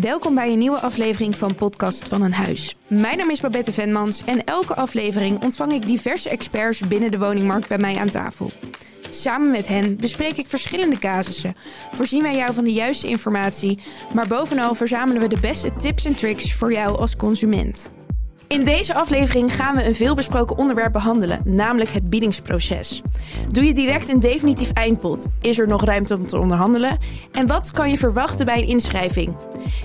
Welkom bij een nieuwe aflevering van Podcast van een Huis. Mijn naam is Babette Venmans en elke aflevering ontvang ik diverse experts binnen de woningmarkt bij mij aan tafel. Samen met hen bespreek ik verschillende casussen, voorzien wij jou van de juiste informatie, maar bovenal verzamelen we de beste tips en tricks voor jou als consument. In deze aflevering gaan we een veelbesproken onderwerp behandelen, namelijk het biedingsproces. Doe je direct een definitief eindpot? Is er nog ruimte om te onderhandelen? En wat kan je verwachten bij een inschrijving?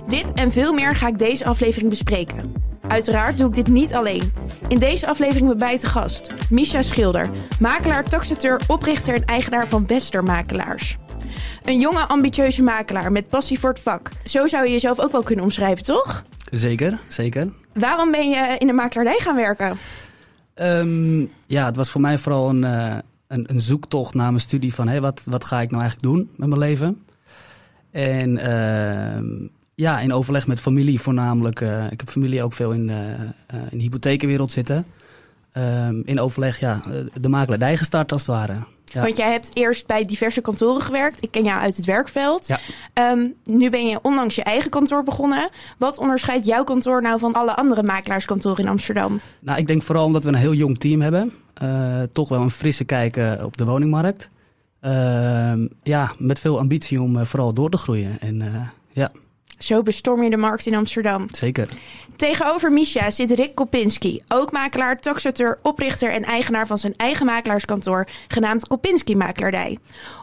Dit en veel meer ga ik deze aflevering bespreken. Uiteraard doe ik dit niet alleen. In deze aflevering ben bij te gast Misha Schilder, makelaar, taxateur, oprichter en eigenaar van Wester Makelaars. Een jonge, ambitieuze makelaar met passie voor het vak. Zo zou je jezelf ook wel kunnen omschrijven, toch? Zeker, zeker. Waarom ben je in de makelaardij gaan werken? Ehm, ja, het was voor mij vooral een, uh, een, een, zoektocht naar mijn studie van hey, wat, wat ga ik nou eigenlijk doen met mijn leven. En uh, ja, in overleg met familie voornamelijk. Uh, ik heb familie ook veel in, in de hypothekenwereld zitten. Ehm, in overleg ja, de makelaardij gestart als het ware. Ja. Want jij hebt eerst bij diverse kantoren gewerkt. Ik ken jou uit het werkveld. Ja. Um, nu ben je onlangs je eigen kantoor begonnen. Wat onderscheidt jouw kantoor nou van alle andere makelaarskantoren in Amsterdam? Nou, ik denk vooral omdat we een heel jong team hebben. Uh, toch wel een frisse kijk uh, op de woningmarkt. Uh, ja, met veel ambitie om vooral door te groeien. En ja. Zo bestorm je de markt in Amsterdam. Zeker. Tegenover Misha zit Rick Kopinski, ook makelaar, taxateur, oprichter en eigenaar van zijn eigen makelaarskantoor, genaamd Kopinski Makelaardij.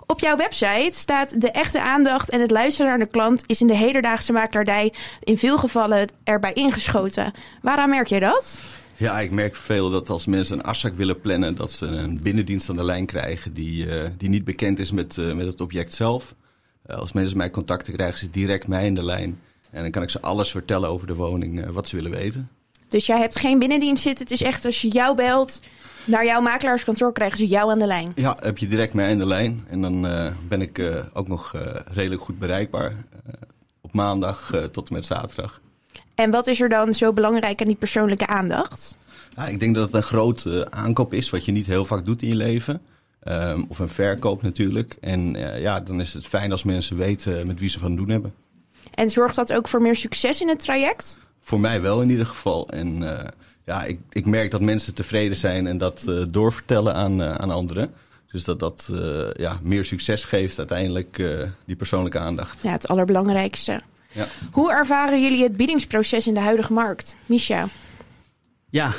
Op jouw website staat de echte aandacht en het luisteren naar de klant is in de hedendaagse makelaardij in veel gevallen erbij ingeschoten. Waaraan merk je dat? Ja, ik merk veel dat als mensen een afspraak willen plannen, dat ze een binnendienst aan de lijn krijgen die, uh, die niet bekend is met, uh, met het object zelf. Uh, als mensen mij contacten krijgen, ze direct mij in de lijn. En dan kan ik ze alles vertellen over de woning, wat ze willen weten. Dus jij hebt geen binnendienst zitten. Het is echt als je jou belt naar jouw makelaarskantoor, krijgen ze jou aan de lijn. Ja, heb je direct mij aan de lijn. En dan uh, ben ik uh, ook nog uh, redelijk goed bereikbaar. op maandag tot en met zaterdag. En wat is er dan zo belangrijk aan die persoonlijke aandacht? Ja, ik denk dat het een groot aankoop is, wat je niet heel vaak doet in je leven. Um, of een verkoop natuurlijk. En ja, dan is het fijn als mensen weten met wie ze van doen hebben. En zorgt dat ook voor meer succes in het traject? Voor mij wel in ieder geval. En uh, ja, ik, ik merk dat mensen tevreden zijn en dat uh, doorvertellen aan, uh, aan anderen. Dus dat dat ja, meer succes geeft uiteindelijk, die persoonlijke aandacht. Ja, het allerbelangrijkste. Ja. Hoe ervaren jullie het biedingsproces in de huidige markt? Misha? Ja,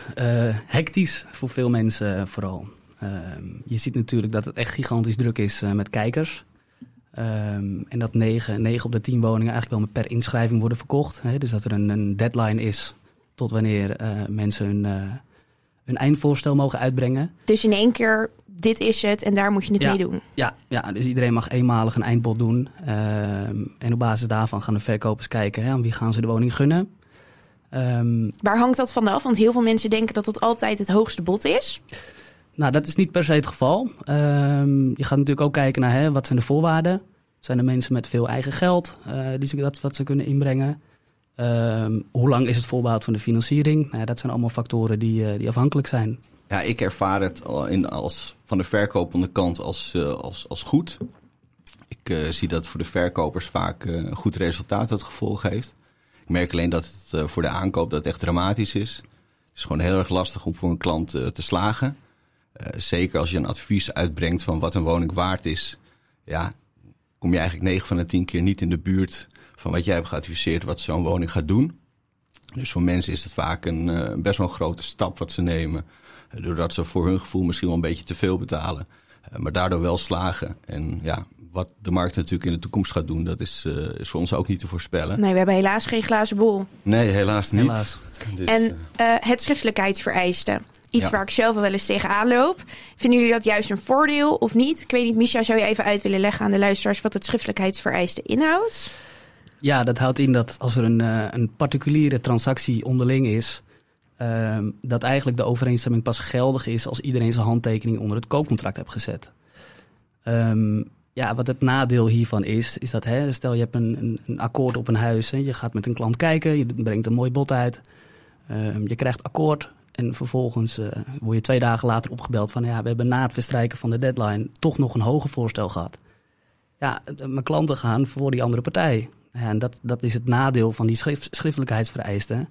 hectisch voor veel mensen vooral. Ehm, je ziet natuurlijk dat het echt gigantisch druk is met kijkers. Um, en dat 9, 9 op de 10 woningen eigenlijk wel per inschrijving worden verkocht. Hè? Dus dat er een, een deadline is tot wanneer uh, mensen hun, uh, hun eindvoorstel mogen uitbrengen. Dus in één keer, dit is het en daar moet je het ja, mee doen? Ja, ja, dus iedereen mag eenmalig een eindbod doen. Um, en op basis daarvan gaan de verkopers kijken hè, aan wie gaan ze de woning gunnen. Um, Waar hangt dat vanaf? Want heel veel mensen denken dat het altijd het hoogste bod is. Nou, dat is niet per se het geval. Um, je gaat natuurlijk ook kijken naar hè, wat zijn de voorwaarden. Zijn er mensen met veel eigen geld uh, die ze, dat wat ze kunnen inbrengen? Um, hoe lang is het voorbehoud van de financiering? Nou, dat zijn allemaal factoren die, uh, die afhankelijk zijn. Ja, ik ervaar het in, als, van de verkopende kant als, uh, als, als goed. Ik zie dat voor de verkopers vaak een goed resultaat het gevolg heeft. Ik merk alleen dat het voor de aankoop dat echt dramatisch is. Het is gewoon heel erg lastig om voor een klant te slagen. Uh, zeker als je een advies uitbrengt van wat een woning waard is. Ja, kom je eigenlijk 9 van de 10 keer niet in de buurt van wat jij hebt geadviseerd wat zo'n woning gaat doen. Dus voor mensen is het vaak een uh, best wel een grote stap wat ze nemen. Uh, doordat ze voor hun gevoel misschien wel een beetje te veel betalen. maar daardoor wel slagen. En ja, wat de markt natuurlijk in de toekomst gaat doen, dat is, is voor ons ook niet te voorspellen. Nee, we hebben helaas geen glazen bol. Nee, helaas niet. Helaas. Dus, en het schriftelijkheidsvereiste. Iets ja. waar ik zelf wel eens tegenaan loop. Vinden jullie dat juist een voordeel of niet? Ik weet niet, Misha, zou je even uit willen leggen aan de luisteraars wat het schriftelijkheidsvereiste inhoudt? Ja, dat houdt in dat als er een, uh, een particuliere transactie onderling is, uh, dat eigenlijk de overeenstemming pas geldig is als iedereen zijn handtekening onder het koopcontract heeft gezet. Um, ja, wat het nadeel hiervan is, is dat hè, stel je hebt een, een, een akkoord op een huis, hè, je gaat met een klant kijken, je brengt een mooi bod uit, um, je krijgt akkoord, en vervolgens uh, word je twee dagen later opgebeld van ja, we hebben na het verstrijken van de deadline toch nog een hoger voorstel gehad. Ja, mijn klanten gaan voor die andere partij. En dat, dat is het nadeel van die schrift, schriftelijkheidsvereisten.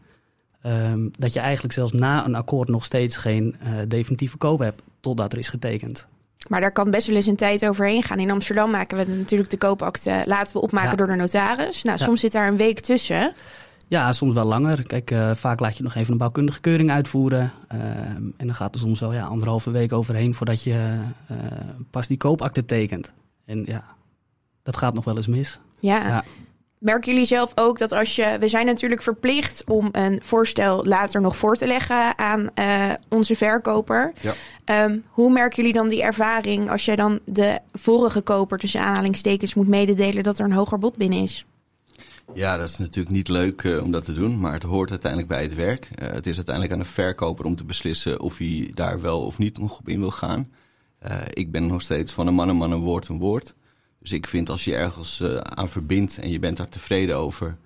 Ehm, dat je eigenlijk zelfs na een akkoord nog steeds geen uh, definitieve koop hebt totdat er is getekend. Maar daar kan best wel eens een tijd overheen gaan. In Amsterdam maken we natuurlijk de koopakte, laten we opmaken Ja. door de notaris. Nou, Ja. soms zit daar een week tussen. Ja, soms wel langer. Kijk, eh, vaak laat je nog even een bouwkundige keuring uitvoeren. Ehm, en dan gaat er soms wel ja, anderhalve week overheen voordat je eh, pas die koopakte tekent. En ja, dat gaat nog wel eens mis. Ja. Ja. Merken jullie zelf ook dat als je... We zijn natuurlijk verplicht om een voorstel later nog voor te leggen aan eh, onze verkoper. Ja. Ehm, hoe merken jullie dan die ervaring als jij dan de vorige koper tussen aanhalingstekens moet mededelen dat er een hoger bod binnen is? Ja, dat is natuurlijk niet leuk eh, om dat te doen, maar het hoort uiteindelijk bij het werk. Eh, het is uiteindelijk aan de verkoper om te beslissen of hij daar wel of niet nog op in wil gaan. Eh, ik ben nog steeds van een man een man, een woord een woord. Dus ik vind als je ergens aan verbindt en je bent daar tevreden over,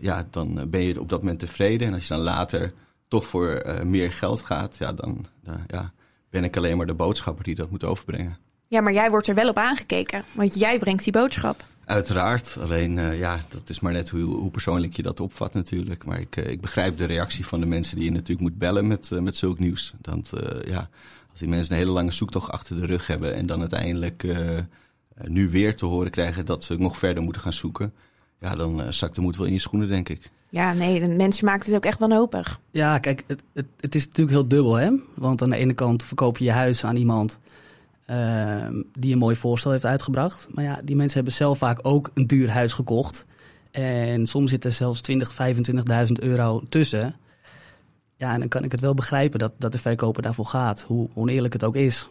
ja, dan ben je op dat moment tevreden. En als je dan later toch voor meer geld gaat, ja, dan dan, ja, ben ik alleen maar de boodschapper die dat moet overbrengen. Ja, maar jij wordt er wel op aangekeken, want jij brengt die boodschap. Uiteraard, alleen eh, ja, dat is maar net hoe, hoe persoonlijk je dat opvat natuurlijk. Maar ik, eh, ik begrijp de reactie van de mensen die je natuurlijk moet bellen met, eh, met zulk nieuws. Want eh, ja, als die mensen een hele lange zoektocht achter de rug hebben en dan uiteindelijk nu weer te horen krijgen dat ze nog verder moeten gaan zoeken. Ja, dan zakt de moed wel in je schoenen, denk ik. Ja, nee, de mensen maken het ook echt wanhopig. Ja, kijk, het, het, het is natuurlijk heel dubbel, hè? Want aan de ene kant verkoop je je huis aan iemand ehm, die een mooi voorstel heeft uitgebracht. Maar ja, die mensen hebben zelf vaak ook een duur huis gekocht. En soms zit er zelfs 20, 25.000 euro tussen. Ja, en dan kan ik het wel begrijpen dat, dat de verkoper daarvoor gaat, hoe oneerlijk het ook is.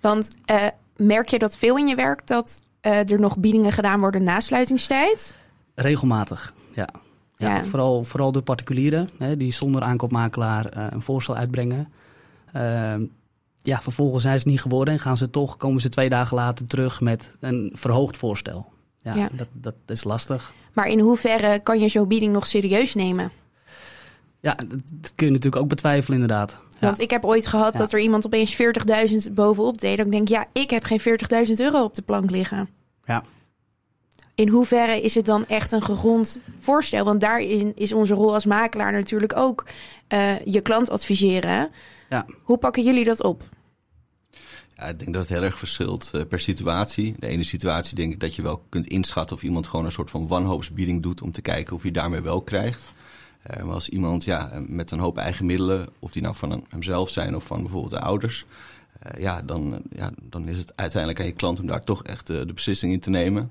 Want eh, merk je dat veel in je werk dat eh, er nog biedingen gedaan worden na sluitingstijd? Regelmatig, ja. Ja, Ja. Vooral, vooral door particulieren hè, die zonder aankoopmakelaar eh, een voorstel uitbrengen. Ja, vervolgens zijn ze het niet geworden en gaan ze toch, komen ze twee dagen later terug met een verhoogd voorstel. Ja, Ja. Dat, dat is lastig. Maar in hoeverre kan je zo'n bieding nog serieus nemen? Ja, dat, dat kun je natuurlijk ook betwijfelen inderdaad. Ja. Want ik heb ooit gehad Ja. dat er iemand opeens 40.000 bovenop deed. Dat ik denk, ja, ik heb geen 40.000 euro op de plank liggen. Ja. In hoeverre is het dan echt een gegrond voorstel? Want daarin is onze rol als makelaar natuurlijk ook eh, je klant adviseren. Ja. Hoe pakken jullie dat op? Ja, ik denk dat het heel erg verschilt eh, per situatie. De ene situatie denk ik dat je wel kunt inschatten of iemand gewoon een soort van wanhoopsbieding doet om te kijken of je daarmee wel krijgt. Eh, maar als iemand ja, met een hoop eigen middelen, of die nou van een- hemzelf zijn of van bijvoorbeeld de ouders, eh, ja, dan, ja, dan is het uiteindelijk aan je klant om daar toch echt de beslissing in te nemen.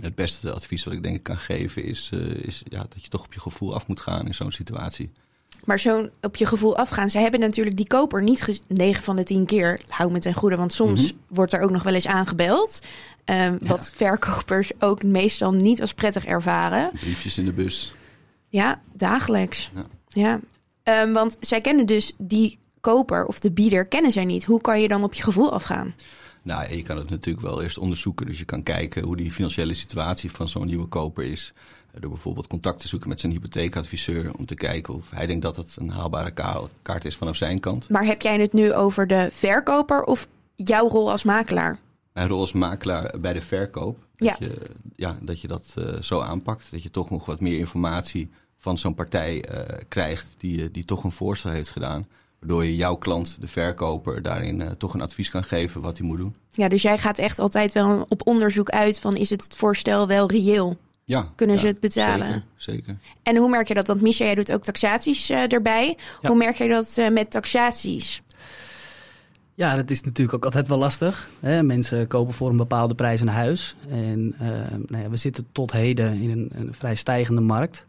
Het beste advies wat ik denk ik kan geven is, eh, is ja, dat je toch op je gevoel af moet gaan in zo'n situatie. Maar zo'n op je gevoel afgaan. Zij hebben natuurlijk die koper niet ge- 9 van de 10 keer. Hou me ten goede, want soms Mhm. wordt er ook nog wel eens aangebeld. Ehm, Wat verkopers ook meestal niet als prettig ervaren. Briefjes in de bus. Ja, dagelijks. Ja. Ja. Ehm, want zij kennen dus die koper of de bieder kennen zij niet. Hoe kan je dan op je gevoel afgaan? Nou, ja, je kan het natuurlijk wel eerst onderzoeken. Dus je kan kijken hoe die financiële situatie van zo'n nieuwe koper is. Eh, Door bijvoorbeeld contact te zoeken met zijn hypotheekadviseur. Om te kijken of hij denkt dat het een haalbare ka- kaart is vanaf zijn kant. Maar heb jij het nu over de verkoper of jouw rol als makelaar? Mijn rol als makelaar bij de verkoop. Ja. Dat, je, ja, dat je dat eh, zo aanpakt. Dat je toch nog wat meer informatie van zo'n partij eh, krijgt. Die, die toch een voorstel heeft gedaan. Waardoor je jouw klant, de verkoper, daarin eh, toch een advies kan geven wat hij moet doen. Ja, dus jij gaat echt altijd wel op onderzoek uit van is het voorstel wel reëel? Ja, Kunnen ja, ze het betalen? Zeker, zeker. En hoe merk je dat? Want Misha, jij doet ook taxaties eh, erbij. Ja. Hoe merk je dat eh, met taxaties? Ja, dat is natuurlijk ook altijd wel lastig. Hè? Mensen kopen voor een bepaalde prijs een huis. En eh, nou ja, we zitten tot heden in een, een vrij stijgende markt.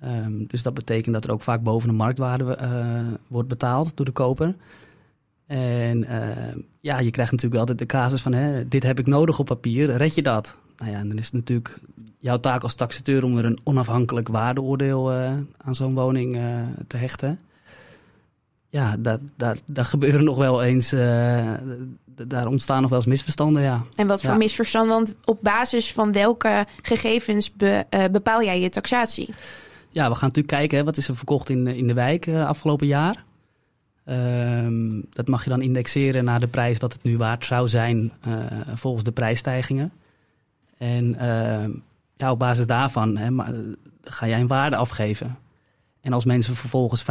Ehm, dus dat betekent dat er ook vaak boven de marktwaarde eh, wordt betaald door de koper. En eh, ja, je krijgt natuurlijk altijd de casus van... Hè, dit heb ik nodig op papier, red je dat? Nou ja, en dan is het natuurlijk jouw taak als taxateur... om er een onafhankelijk waardeoordeel eh, aan zo'n woning eh, te hechten ja, daar, daar, daar gebeuren nog wel eens. daar ontstaan nog wel eens misverstanden, ja. En wat voor Ja. misverstand? Want op basis van welke gegevens be- bepaal jij je taxatie? Ja, we gaan natuurlijk kijken, hè, wat is er verkocht in, in de wijk eh, afgelopen jaar. Ehm, dat mag je dan indexeren naar de prijs wat het nu waard zou zijn eh, volgens de prijsstijgingen. En ehm, ja, op basis daarvan hè, maar, eh, ga jij een waarde afgeven. En als mensen vervolgens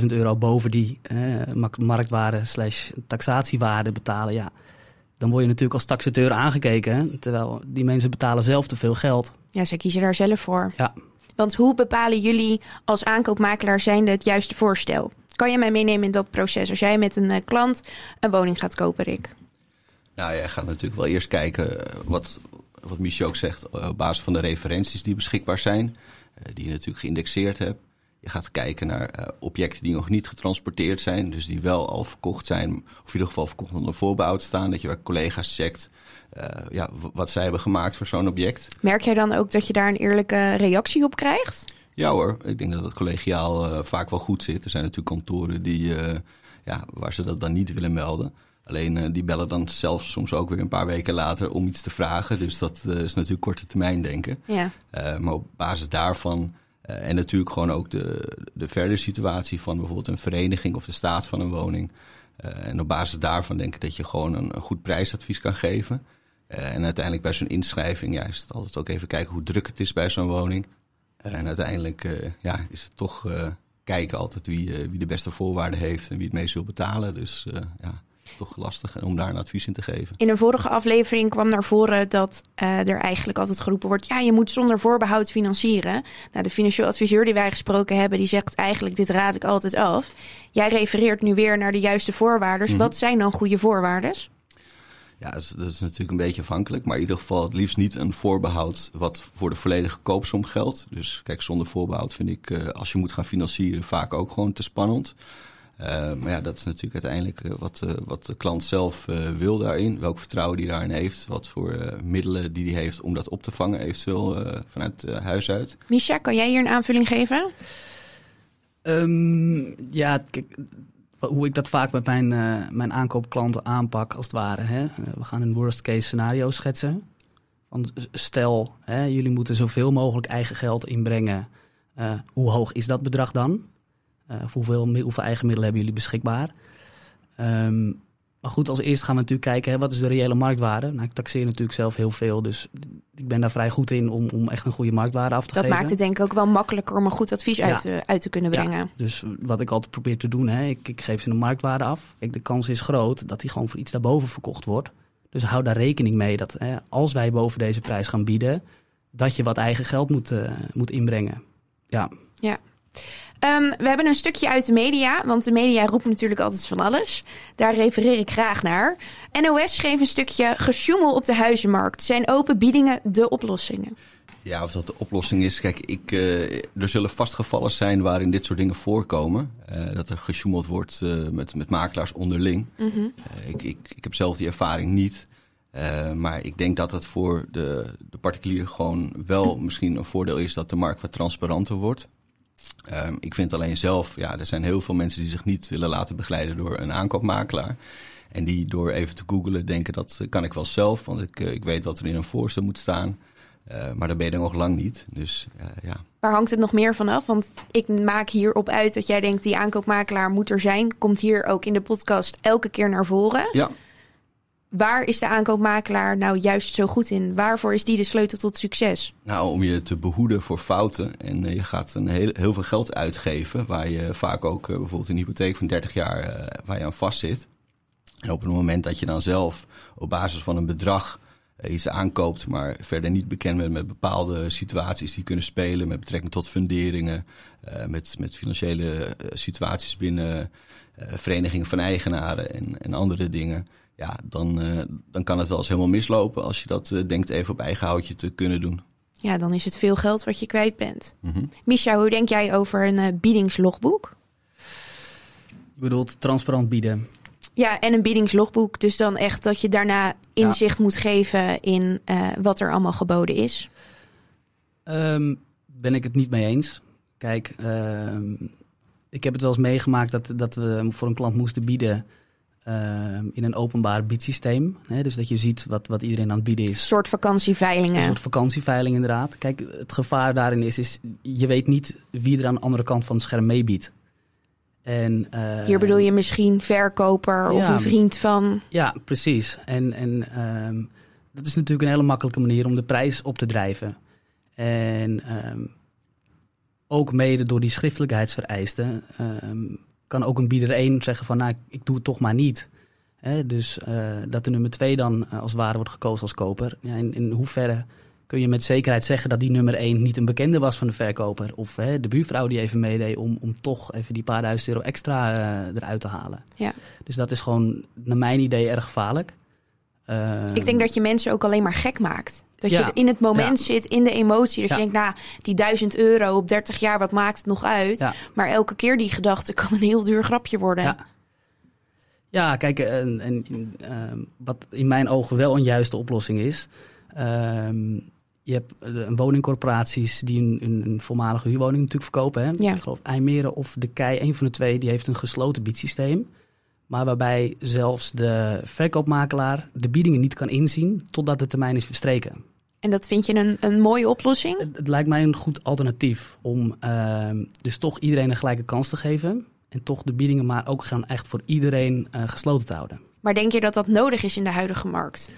50.000 euro boven die eh, mark- marktwaarde slash taxatiewaarde betalen, ja, dan word je natuurlijk als taxateur aangekeken. hè. Terwijl die mensen betalen zelf te veel geld. Ja, ze kiezen daar zelf voor. Ja. Want hoe bepalen jullie als aankoopmakelaar zijnde het juiste voorstel? Kan je mij meenemen in dat proces? Als jij met een eh, klant een woning gaat kopen, Rick. Nou, je gaat natuurlijk wel eerst kijken eh, wat, wat Michel ook zegt, eh, op basis van de referenties die beschikbaar zijn, die je natuurlijk geïndexeerd hebt. Je gaat kijken naar eh, objecten die nog niet getransporteerd zijn, dus die wel al verkocht zijn, of in ieder geval verkocht onder voorbehoud staan. Dat je bij collega's checkt eh, ja, wat zij hebben gemaakt voor zo'n object. Merk jij dan ook dat je daar een eerlijke reactie op krijgt? Ja hoor, ik denk dat het collegiaal eh, vaak wel goed zit. Er zijn natuurlijk kantoren die, ja, waar ze dat dan niet willen melden. Alleen die bellen dan zelfs soms ook weer een paar weken later om iets te vragen. Dus dat is natuurlijk korte termijn denken. Ja. Maar op basis daarvan en natuurlijk gewoon ook de, de verdere situatie van bijvoorbeeld een vereniging of de staat van een woning. Eh, en op basis daarvan denk ik dat je gewoon een, een goed prijsadvies kan geven. Eh, en uiteindelijk bij zo'n inschrijving ja, is het altijd ook even kijken hoe druk het is bij zo'n woning. Eh, en uiteindelijk eh, ja, is het toch eh, kijken altijd wie, eh, wie de beste voorwaarden heeft en wie het meest wil betalen. Dus eh, ja, toch lastig om daar een advies in te geven. In een vorige aflevering kwam naar voren dat eh, er eigenlijk altijd geroepen wordt: ja, je moet zonder voorbehoud financieren. Nou, de financieel adviseur die wij gesproken hebben, die zegt eigenlijk: dit raad ik altijd af. Jij refereert nu weer naar de juiste voorwaarden. Mhm. Wat zijn dan goede voorwaarden? Ja, dat is, dat is natuurlijk een beetje afhankelijk. Maar in ieder geval het liefst niet een voorbehoud wat voor de volledige koopsom geldt. Dus kijk, zonder voorbehoud vind ik, eh, als je moet gaan financieren, vaak ook gewoon te spannend. Eh, maar ja, dat is natuurlijk uiteindelijk eh, wat, eh, wat de klant zelf eh, wil daarin. Welk vertrouwen die daarin heeft. Wat voor eh, middelen die hij heeft om dat op te vangen, eventueel eh, vanuit eh, huis uit. Misha, kan jij hier een aanvulling geven? Ehm, ja, kijk, hoe ik dat vaak met mijn, eh, mijn aankoopklanten aanpak, als het ware. Hè? We gaan een worst case scenario schetsen. Van, s- stel, hè, jullie moeten zoveel mogelijk eigen geld inbrengen. Eh, hoe hoog is dat bedrag dan? Eh, of hoeveel, hoeveel eigen middelen hebben jullie beschikbaar? Ehm, maar goed, als eerst gaan we natuurlijk kijken, hè, wat is de reële marktwaarde? Nou, ik taxeer natuurlijk zelf heel veel, dus ik ben daar vrij goed in om, om echt een goede marktwaarde af te Dat geven. maakt het denk ik ook wel makkelijker om een goed advies Ja. uit, te, uit te kunnen brengen. Ja, dus wat ik altijd probeer te doen, hè, ik, ik geef ze een marktwaarde af. Kijk, de kans is groot dat die gewoon voor iets daarboven verkocht wordt. Dus hou daar rekening mee dat hè, als wij boven deze prijs gaan bieden, dat je wat eigen geld moet, eh, moet inbrengen. Ja, Ehm, we hebben een stukje uit de media, want de media roept natuurlijk altijd van alles. Daar refereer ik graag naar. NOS schreef een stukje gesjoemel op de huizenmarkt. Zijn open biedingen de oplossingen? Ja, of dat de oplossing is. Kijk, ik, eh, er zullen vast gevallen zijn waarin dit soort dingen voorkomen. Eh, dat er gesjoemeld wordt eh, met, met makelaars onderling. Mhm. Ik, ik, ik heb zelf die ervaring niet. Maar ik denk dat het voor de, de particulier gewoon wel misschien een voordeel is dat de markt wat transparanter wordt. Ehm, ik vind alleen zelf, ja, er zijn heel veel mensen die zich niet willen laten begeleiden door een aankoopmakelaar. En die door even te googlen denken dat kan ik wel zelf, want ik, eh, ik weet wat er in een voorstel moet staan. Eh, maar daar ben je er nog lang niet. Dus eh, ja, Waar hangt het nog meer van af? Want ik maak hierop uit dat jij denkt die aankoopmakelaar moet er zijn. Komt hier ook in de podcast elke keer naar voren. ja, Waar is de aankoopmakelaar nou juist zo goed in? Waarvoor is die de sleutel tot succes? Nou, om je te behoeden voor fouten. En eh, je gaat een heel, heel veel geld uitgeven. Waar je vaak ook eh, bijvoorbeeld een hypotheek van 30 jaar eh, waar je aan vastzit. En op het moment dat je dan zelf op basis van een bedrag iets aankoopt, maar verder niet bekend bent met bepaalde situaties die kunnen spelen met betrekking tot funderingen, met, met financiële situaties binnen verenigingen van eigenaren en, en andere dingen. Ja, dan, eh, dan kan het wel eens helemaal mislopen als je dat eh, denkt even op eigen houtje te kunnen doen. Ja, dan is het veel geld wat je kwijt bent. Mhm. Misha, hoe denk jij over een eh, biedingslogboek? je bedoelt transparant bieden. Ja, en een biedingslogboek. Dus dan echt dat je daarna inzicht moet geven in eh, wat er allemaal geboden is. Ehm, ben ik het niet mee eens. Kijk, ehm, ik heb het wel eens meegemaakt dat, dat we voor een klant moesten bieden ehm, in een openbaar biedsysteem. Hè, dus dat je ziet wat, wat iedereen aan het bieden Een is. soort vakantieveilingen. Een soort vakantieveiling inderdaad. Kijk, het gevaar daarin is, is je weet niet wie er aan de andere kant van het scherm meebiedt. En, eh, Hier bedoel je misschien verkoper of Ja. een vriend van. Ja, precies. En, en ehm, dat is natuurlijk een hele makkelijke manier om de prijs op te drijven. En ehm, ook mede door die schriftelijkheidsvereisten kan ook een bieder 1 zeggen van nou, ik doe het toch maar niet. Hè, dus uh, dat de nummer 2 dan uh, als het ware wordt gekozen als koper. Ja, in, in hoeverre kun je met zekerheid zeggen dat die nummer 1 niet een bekende was van de verkoper? Of hè, de buurvrouw die even meedeed om, om toch even die paar duizend euro extra uh, eruit te halen. Ja. Dus dat is gewoon, naar mijn idee, erg gevaarlijk. Ik denk dat je mensen ook alleen maar gek maakt. Dat ja. je in het moment ja. zit, in de emotie. Dat Ja. je denkt, nou, die duizend euro op 30 jaar, wat maakt het nog uit? Maar elke keer die gedachte kan een heel duur grapje worden. Ja. Ja, kijk, en, en uh, wat in mijn ogen wel een juiste oplossing is. Uh, je hebt een woningcorporaties die een, een, een, voormalige huurwoning natuurlijk verkopen. Hè? Ik geloof IJmeren of de Kei, een van de twee, die heeft een gesloten biedsysteem. Maar waarbij zelfs de verkoopmakelaar de biedingen niet kan inzien totdat de termijn is verstreken. En dat vind je een, een mooie oplossing? Het, het, lijkt mij een goed alternatief om uh, dus toch iedereen een gelijke kans te geven. En toch de biedingen maar ook gaan echt voor iedereen uh, gesloten te houden. Maar denk je dat dat nodig is in de huidige markt?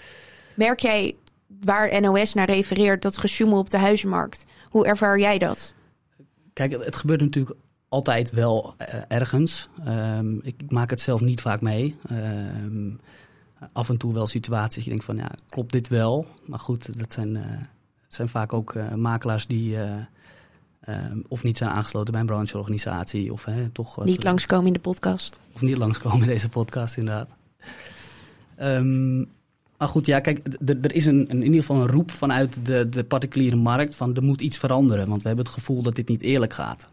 Merk jij waar NOS naar refereert, dat gesjoemel op de huizenmarkt? Hoe ervaar jij dat? Kijk, het gebeurt natuurlijk altijd wel uh, ergens. Um, ik maak het zelf niet vaak mee. Um, af en toe wel situaties dat je denkt van, ja, klopt dit wel? Maar goed, dat zijn, uh, zijn vaak ook uh, makelaars die... Um, of niet zijn aangesloten bij een brancheorganisatie. Of hè, toch wat, niet langskomen in de podcast. Of niet langskomen in deze podcast, inderdaad. Maar goed, ja, kijk, er is een, een, in ieder geval een roep vanuit de, de particuliere markt van er moet iets veranderen. Want we hebben het gevoel dat dit niet eerlijk gaat.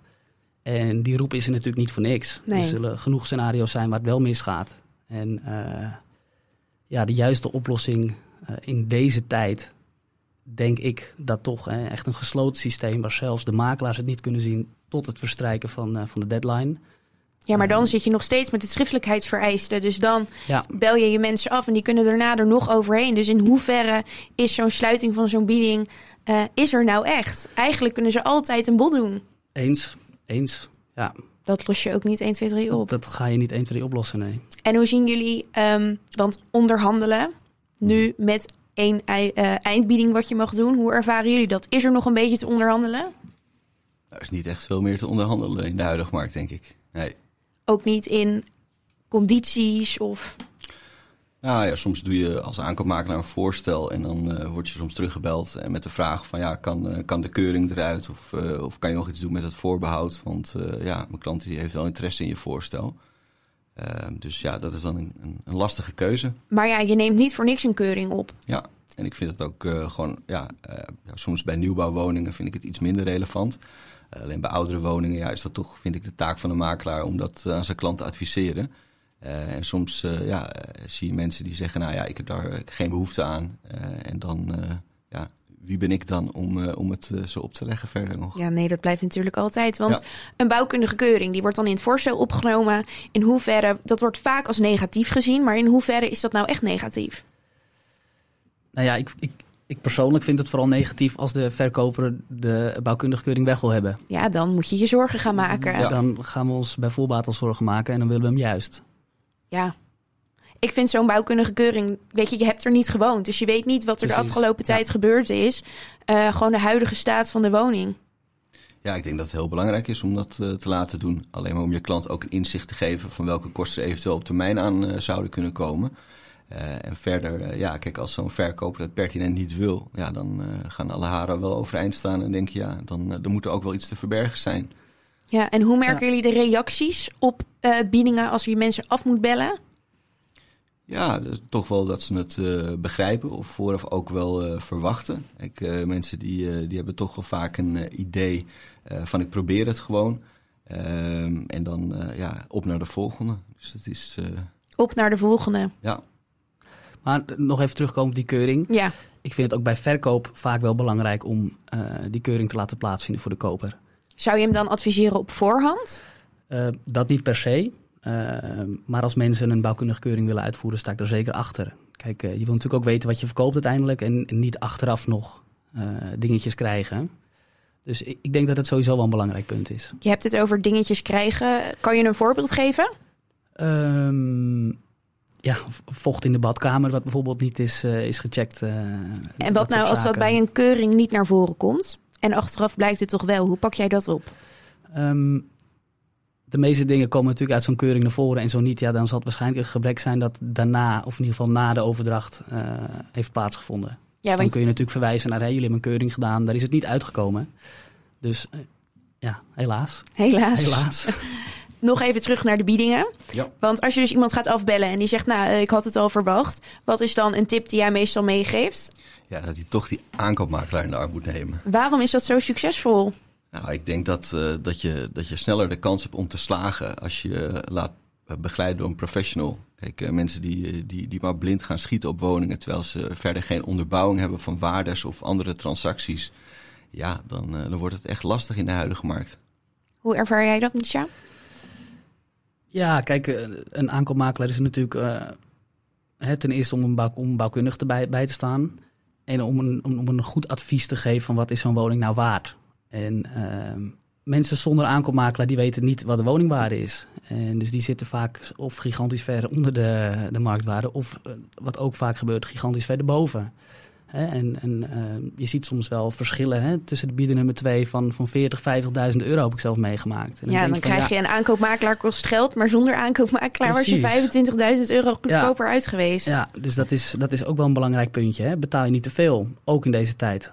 En die roep is er natuurlijk niet voor niks. Nee. Er zullen genoeg scenario's zijn waar het wel misgaat. En uh, ja, de juiste oplossing uh, in deze tijd denk ik dat toch hè, echt een gesloten systeem waar zelfs de makelaars het niet kunnen zien tot het verstrijken van, uh, van de deadline. Ja, maar dan zit je nog steeds met het schriftelijkheidsvereiste. Dus dan ja. bel je je mensen af en die kunnen daarna er nog overheen. Dus in hoeverre is zo'n sluiting van zo'n bieding, is er nou echt? Eigenlijk kunnen ze altijd een bod doen. Eens, eens, ja. Dat los je ook niet 1, 2, 3 op. Dat ga je niet 1, 2, 3 oplossen, nee. En hoe zien jullie, um, want onderhandelen nu met één uh, eindbieding wat je mag doen. Hoe ervaren jullie dat? Is er nog een beetje te onderhandelen? Er is niet echt veel meer te onderhandelen in de huidige markt, denk ik. Nee. Ook niet in condities of... Nou ja, soms doe je als aankoopmakelaar een voorstel en dan uh, word je soms teruggebeld en met de vraag van ja, kan, uh, kan de keuring eruit of, uh, of kan je nog iets doen met het voorbehoud? Want ja, mijn klant die heeft wel interesse in je voorstel. Ehm, dus ja, dat is dan een, een, een, lastige keuze. Maar ja, je neemt niet voor niks een keuring op. Ja, en ik vind het ook gewoon, ja, ja, soms bij nieuwbouwwoningen vind ik het iets minder relevant. alleen bij oudere woningen ja, is dat toch, vind ik, de taak van de makelaar om dat aan zijn klant te adviseren. Uh, en soms uh, ja, zie je mensen die zeggen, nou ja, ik heb daar geen behoefte aan. Uh, en dan, ja, wie ben ik dan om, om het zo op te leggen verder nog? Ja, nee, dat blijft natuurlijk altijd. Want ja. een bouwkundige keuring, die wordt dan in het voorstel opgenomen. In hoeverre, dat wordt vaak als negatief gezien, maar in hoeverre is dat nou echt negatief? Nou ja, ik, ik, ik persoonlijk vind het vooral negatief als de verkoper de bouwkundige keuring weg wil hebben. Ja, dan moet je je zorgen gaan maken. Ja. Dan gaan we ons bij voorbaat al zorgen maken en dan willen we hem juist. Ja, ik vind zo'n bouwkundige keuring, weet je, je hebt er niet gewoond. Dus je weet niet wat er Precies, de afgelopen tijd ja. gebeurd is. Uh, gewoon de huidige staat van de woning. Ja, ik denk dat het heel belangrijk is om dat uh, te laten doen. Alleen maar om je klant ook een inzicht te geven van welke kosten er eventueel op termijn aan uh, zouden kunnen komen. En verder, ja, kijk, als zo'n verkoper dat pertinent niet wil, ja, dan gaan alle haren wel overeind staan. En denk je, ja, dan er moet er ook wel iets te verbergen zijn. Ja, en hoe merken ja. jullie de reacties op biedingen als je mensen af moet bellen? Ja, toch wel dat ze het uh, begrijpen of vooraf ook wel uh, verwachten. Ik, uh, mensen die, die hebben toch wel vaak een idee van ik probeer het gewoon. Ehm, en dan ja, op naar de volgende. Dus het is... Op naar de volgende. Ja. Maar nog even terugkomen op die keuring. Ja. Ik vind het ook bij verkoop vaak wel belangrijk om die keuring te laten plaatsvinden voor de koper. Zou je hem dan adviseren op voorhand? dat niet per se. Uh, maar als mensen een bouwkundige keuring willen uitvoeren, sta ik er zeker achter. Kijk, uh, je wil natuurlijk ook weten wat je verkoopt uiteindelijk en, en niet achteraf nog dingetjes krijgen. Dus ik, ik, denk dat het sowieso wel een belangrijk punt is. Je hebt het over dingetjes krijgen. Kan je een voorbeeld geven? Um, ja, vocht in de badkamer, wat bijvoorbeeld niet is, is gecheckt. en wat nou als dat bij een keuring niet naar voren komt? En achteraf blijkt het toch wel. Hoe pak jij dat op? Ehm, de meeste dingen komen natuurlijk uit zo'n keuring naar voren en zo niet. Ja, dan zal het waarschijnlijk een gebrek zijn dat daarna, of in ieder geval na de overdracht, uh, heeft plaatsgevonden. Ja, dus dan kun je natuurlijk verwijzen naar, hey, jullie hebben een keuring gedaan, daar is het niet uitgekomen. Dus uh, ja, helaas. Helaas. Helaas. Nog even terug naar de biedingen. Ja. Want als je dus iemand gaat afbellen en die zegt, nou, ik had het al verwacht. Wat is dan een tip die jij meestal meegeeft? Ja, dat hij toch die aankoopmakelaar in de arm moet nemen. Waarom is dat zo succesvol? Nou, ik denk dat, uh, dat, je, dat je sneller de kans hebt om te slagen als je laat begeleiden door een professional. Kijk, uh, mensen die, die, die maar blind gaan schieten op woningen terwijl ze verder geen onderbouwing hebben van waardes of andere transacties. Ja, dan, dan wordt het echt lastig in de huidige markt. Hoe ervaar jij dat, Micha? Ja, kijk, een aankoopmakelaar is natuurlijk uh, ten eerste om een, bouw, om bouwkundig erbij bij te staan. En om een, om, een goed advies te geven van wat is zo'n woning nou waard. En uh, mensen zonder aankoopmakelaar die weten niet wat de woningwaarde is. En dus die zitten vaak of gigantisch ver onder de, de marktwaarde, of uh, wat ook vaak gebeurt, gigantisch ver erboven. Hè? En, en uh, je ziet soms wel verschillen hè, tussen de bieden nummer 2 van, van 40, 50.000 euro heb ik zelf meegemaakt. En ja, dan, dan krijg je een aankoopmakelaar kost geld, maar zonder aankoopmakelaar Precies. was je 25.000 euro goedkoper ja. uit geweest. Ja, dus dat is, dat is ook wel een belangrijk puntje. Hè? Betaal je niet te veel, ook in deze tijd.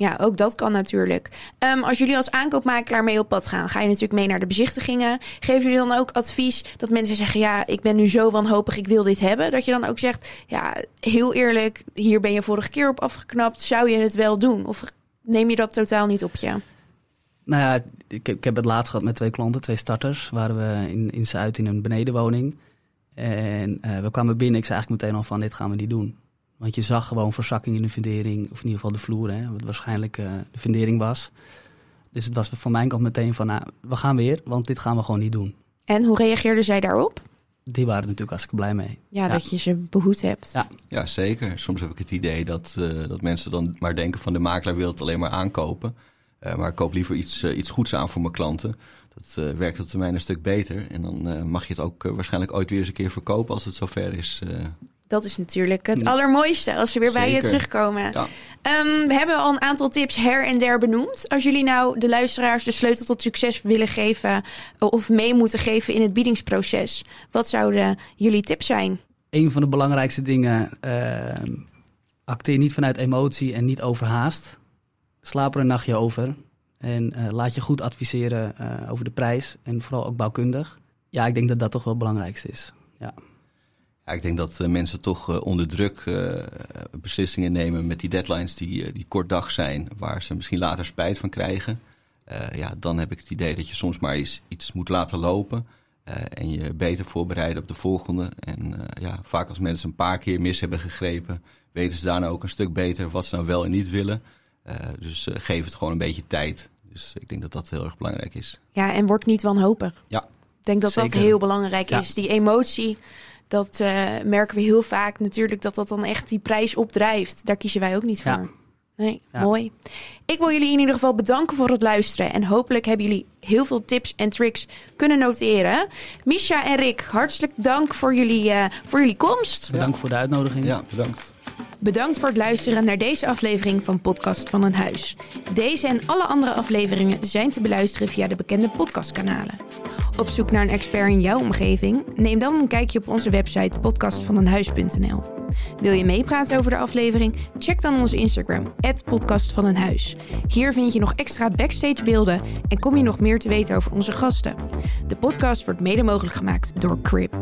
Ja, ook dat kan natuurlijk. Um, als jullie als aankoopmakelaar mee op pad gaan, ga je natuurlijk mee naar de bezichtigingen. Geven jullie dan ook advies dat mensen zeggen: Ja, ik ben nu zo wanhopig, ik wil dit hebben? Dat je dan ook zegt: Ja, heel eerlijk, hier ben je vorige keer op afgeknapt. Zou je het wel doen? Of neem je dat totaal niet op je? Nou ja, ik, ik heb het laatst gehad met twee klanten, twee starters. Waren we in, in Zuid in een benedenwoning. En uh, we kwamen binnen. Ik zei eigenlijk meteen al van: Dit gaan we niet doen. Want je zag gewoon verzakking in de fundering, of in ieder geval de vloer, hè, wat waarschijnlijk uh, de fundering was. Dus het was van mijn kant meteen van, nou, we gaan weer, want dit gaan we gewoon niet doen. En hoe reageerden zij daarop? Die waren natuurlijk hartstikke blij mee. Ja, ja. dat je ze behoed hebt. Ja. ja, zeker. Soms heb ik het idee dat, uh, dat mensen dan maar denken van de makelaar wil het alleen maar aankopen. Uh, maar ik koop liever iets, uh, iets goeds aan voor mijn klanten. Dat werkt op termijn een stuk beter. En dan mag je het ook waarschijnlijk ooit weer eens een keer verkopen als het zover is. Dat is natuurlijk het allermooiste als ze weer Zeker. bij je terugkomen. Ja. Um, we hebben al een aantal tips her en der benoemd. Als jullie nou de luisteraars de sleutel tot succes willen geven of mee moeten geven in het biedingsproces, wat zouden jullie tips zijn? Een van de belangrijkste dingen: uh, acteer niet vanuit emotie en niet overhaast. Slaap er een nachtje over en uh, laat je goed adviseren uh, over de prijs en vooral ook bouwkundig. Ja, ik denk dat dat toch wel het belangrijkste is. Ja. Ja, ik denk dat uh, mensen toch uh, onder druk uh, beslissingen nemen met die deadlines die, die kort dag zijn, waar ze misschien later spijt van krijgen. ja, dan heb ik het idee dat je soms maar eens iets moet laten lopen en je beter voorbereiden op de volgende. En ja, vaak als mensen een paar keer mis hebben gegrepen, weten ze daarna ook een stuk beter wat ze nou wel en niet willen. dus geef het gewoon een beetje tijd. Dus ik denk dat dat heel erg belangrijk is. Ja, en word niet wanhopig. Ja. Ik denk dat Zeker. dat heel belangrijk Ja. is. Die emotie, dat uh, merken we heel vaak natuurlijk dat dat dan echt die prijs opdrijft. Daar kiezen wij ook niet voor. Ja. Nee, Ja. mooi. Ik wil jullie in ieder geval bedanken voor het luisteren. En hopelijk hebben jullie heel veel tips en tricks kunnen noteren. Misha en Rick, hartelijk dank voor jullie, uh, voor jullie komst. Bedankt voor de uitnodiging. Ja, bedankt. Bedankt voor het luisteren naar deze aflevering van Podcast van een Huis. Deze en alle andere afleveringen zijn te beluisteren via de bekende podcastkanalen. Op zoek naar een expert in jouw omgeving? Neem dan een kijkje op onze website podcastvaneenhuis.nl. Wil je meepraten over de aflevering? Check dan onze Instagram, @podcastvaneenhuis. Hier vind je nog extra backstage beelden en kom je nog meer te weten over onze gasten. De podcast wordt mede mogelijk gemaakt door Crib.